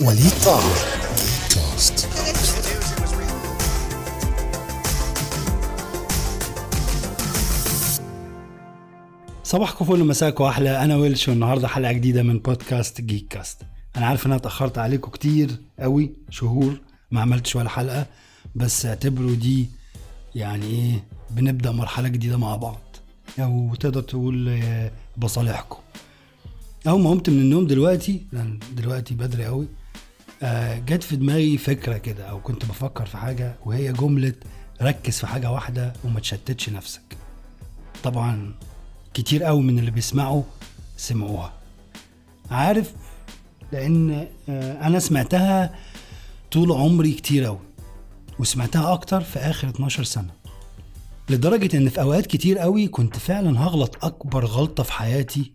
وليد طاهر صباحكم فل مساكم أحلى. أنا ويلش والنهارده حلقة جديدة من بودكاست جيك كاست أنا عارف ان أنا اتاخرت عليكم كتير قوي شهور ما عملتش ولا حلقة بس اعتبروا دي يعني إيه بنبدأ مرحلة جديدة مع بعض. أو تقدر تقول آه، بصالحكم. اول ما قمت من النوم دلوقتي لأن دلوقتي بدري قوي آه، جت في دماغي فكرة كده أو كنت بفكر في حاجة وهي جملة ركز في حاجة واحدة وما تشتتش نفسك. طبعا كتير قوي من اللي بيسمعوا سمعوها. عارف؟ لأن آه، أنا سمعتها طول عمري كتير قوي وسمعتها أكتر في آخر 12 سنة لدرجة إن في أوقات كتير قوي كنت فعلا هغلط أكبر غلطة في حياتي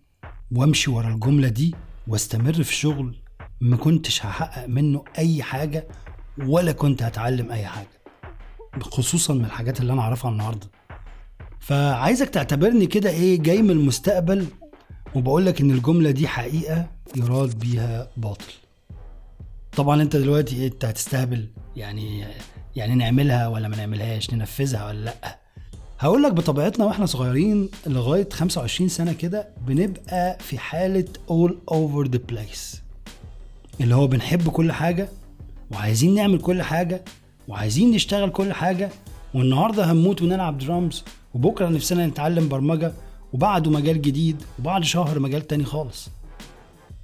وامشي ورا الجملة دي واستمر في شغل ما كنتش هحقق منه أي حاجة ولا كنت هتعلم أي حاجة خصوصا من الحاجات اللي أنا أعرفها النهارده. فعايزك تعتبرني كده إيه جاي من المستقبل وبقول لك إن الجملة دي حقيقة يراد بيها باطل. طبعا أنت دلوقتي إيه أنت هتستهبل يعني يعني نعملها ولا ما نعملهاش ننفذها ولا لأ؟ هقول لك بطبيعتنا وإحنا صغيرين لغاية 25 سنة كده بنبقى في حالة all over the place. اللي هو بنحب كل حاجة وعايزين نعمل كل حاجة وعايزين نشتغل كل حاجة والنهاردة هنموت ونلعب درامز وبكرة نفسنا نتعلم برمجة وبعده مجال جديد وبعد شهر مجال تاني خالص.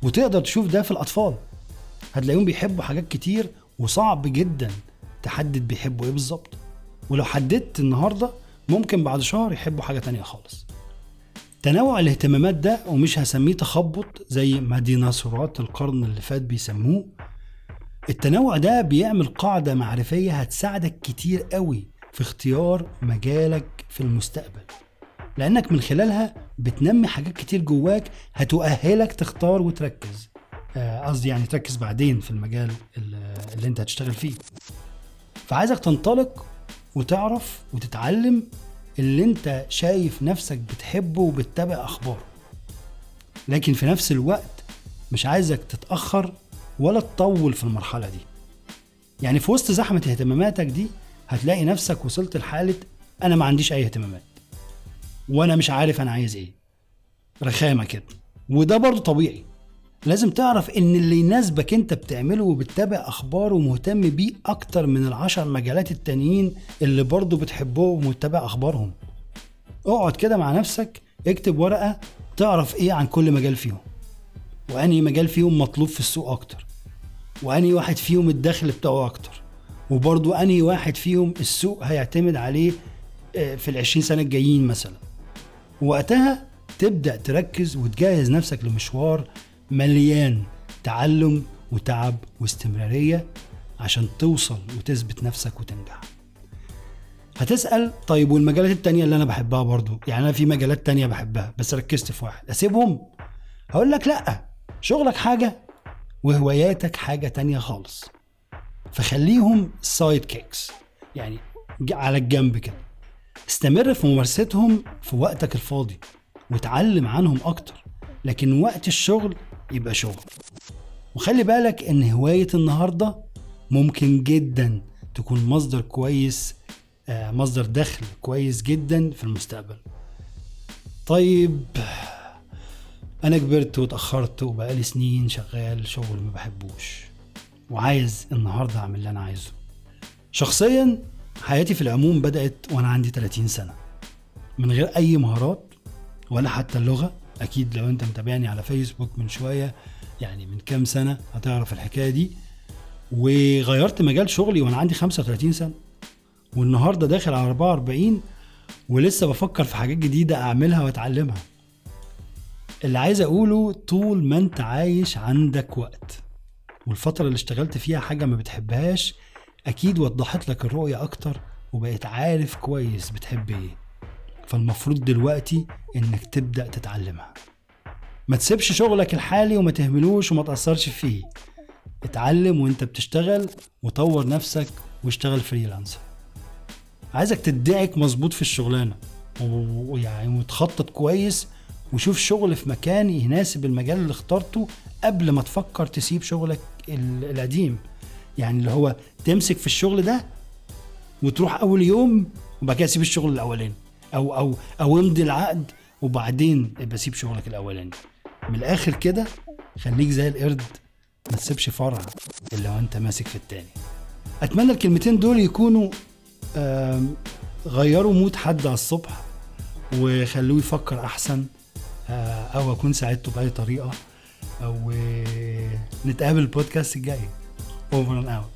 وتقدر تشوف ده في الأطفال. هتلاقيهم بيحبوا حاجات كتير وصعب جدا تحدد بيحبوا إيه بالظبط. ولو حددت النهارده ممكن بعد شهر يحبوا حاجة تانية خالص. تنوع الاهتمامات ده ومش هسميه تخبط زي ما ديناصورات القرن اللي فات بيسموه. التنوع ده بيعمل قاعدة معرفية هتساعدك كتير قوي في اختيار مجالك في المستقبل. لأنك من خلالها بتنمي حاجات كتير جواك هتؤهلك تختار وتركز. آه، قصدي يعني تركز بعدين في المجال اللي انت هتشتغل فيه. فعايزك تنطلق وتعرف وتتعلم اللي انت شايف نفسك بتحبه وبتتابع أخباره. لكن في نفس الوقت مش عايزك تتأخر ولا تطول في المرحلة دي. يعني في وسط زحمة اهتماماتك دي هتلاقي نفسك وصلت لحالة أنا ما عنديش أي اهتمامات. وأنا مش عارف أنا عايز إيه. رخامة كده. وده برضو طبيعي. لازم تعرف إن اللي يناسبك أنت بتعمله وبتتابع أخباره ومهتم بيه أكتر من العشر مجالات التانيين اللي برضه بتحبهم وتتابع أخبارهم. اقعد كده مع نفسك اكتب ورقة تعرف إيه عن كل مجال فيهم. وأنهي مجال فيهم مطلوب في السوق أكتر. وأنهي واحد فيهم الدخل بتاعه أكتر. وبرضه أنهي واحد فيهم السوق هيعتمد عليه آه، في العشرين سنة الجايين مثلا. وقتها تبدأ تركز وتجهز نفسك لمشوار مليان تعلم وتعب واستمرارية عشان توصل وتثبت نفسك وتنجح. هتسأل طيب والمجالات التانية اللي أنا بحبها برضو؟ يعني أنا في مجالات تانية بحبها بس ركزت في واحد. أسيبهم؟ هقول لك لأ. شغلك حاجة وهواياتك حاجة تانية خالص. فخليهم sidekicks يعني على الجنب كده. استمر في ممارستهم في وقتك الفاضي وتعلم عنهم أكتر. لكن وقت الشغل يبقى شغل. وخلي بالك إن هواية النهاردة ممكن جدا تكون مصدر كويس آه، مصدر دخل كويس جدا في المستقبل. طيب أنا كبرت واتأخرت وبقالي سنين شغال شغل ما بحبوش وعايز النهاردة أعمل اللي أنا عايزه. شخصيا حياتي في العموم بدأت وأنا عندي 30 سنة من غير أي مهارات ولا حتى اللغة أكيد لو أنت متابعني على فيسبوك من شوية يعني من كام سنة هتعرف الحكاية دي. وغيرت مجال شغلي وأنا عندي 35 سنة. والنهاردة داخل على 44 ولسه بفكر في حاجات جديدة أعملها وأتعلمها. اللي عايز أقوله طول ما أنت عايش عندك وقت. والفترة اللي اشتغلت فيها حاجة ما بتحبهاش أكيد وضحت لك الرؤية أكتر وبقيت عارف كويس بتحب إيه. فالمفروض دلوقتي إنك تبدأ تتعلمها. ما تسيبش شغلك الحالي وما تهملوش وما تأثرش فيه. اتعلم وأنت بتشتغل وطور نفسك واشتغل فريلانسر. عايزك تدعك مظبوط في الشغلانة و- ويعني وتخطط كويس وشوف شغل في مكان يناسب المجال اللي اخترته قبل ما تفكر تسيب شغلك ال- القديم. يعني اللي هو تمسك في الشغل ده وتروح أول يوم وبعد كده تسيب الشغل الأولاني. أو أو أو امضي العقد وبعدين يبقى سيب شغلك الأولاني. من الآخر كده خليك زي القرد ما تسيبش فرع إلا وأنت ماسك في التاني. أتمنى الكلمتين دول يكونوا غيروا mood حد على الصبح وخلوه يفكر أحسن آه، أو أكون ساعدته بأي طريقة أو نتقابل البودكاست الجاي. Over and out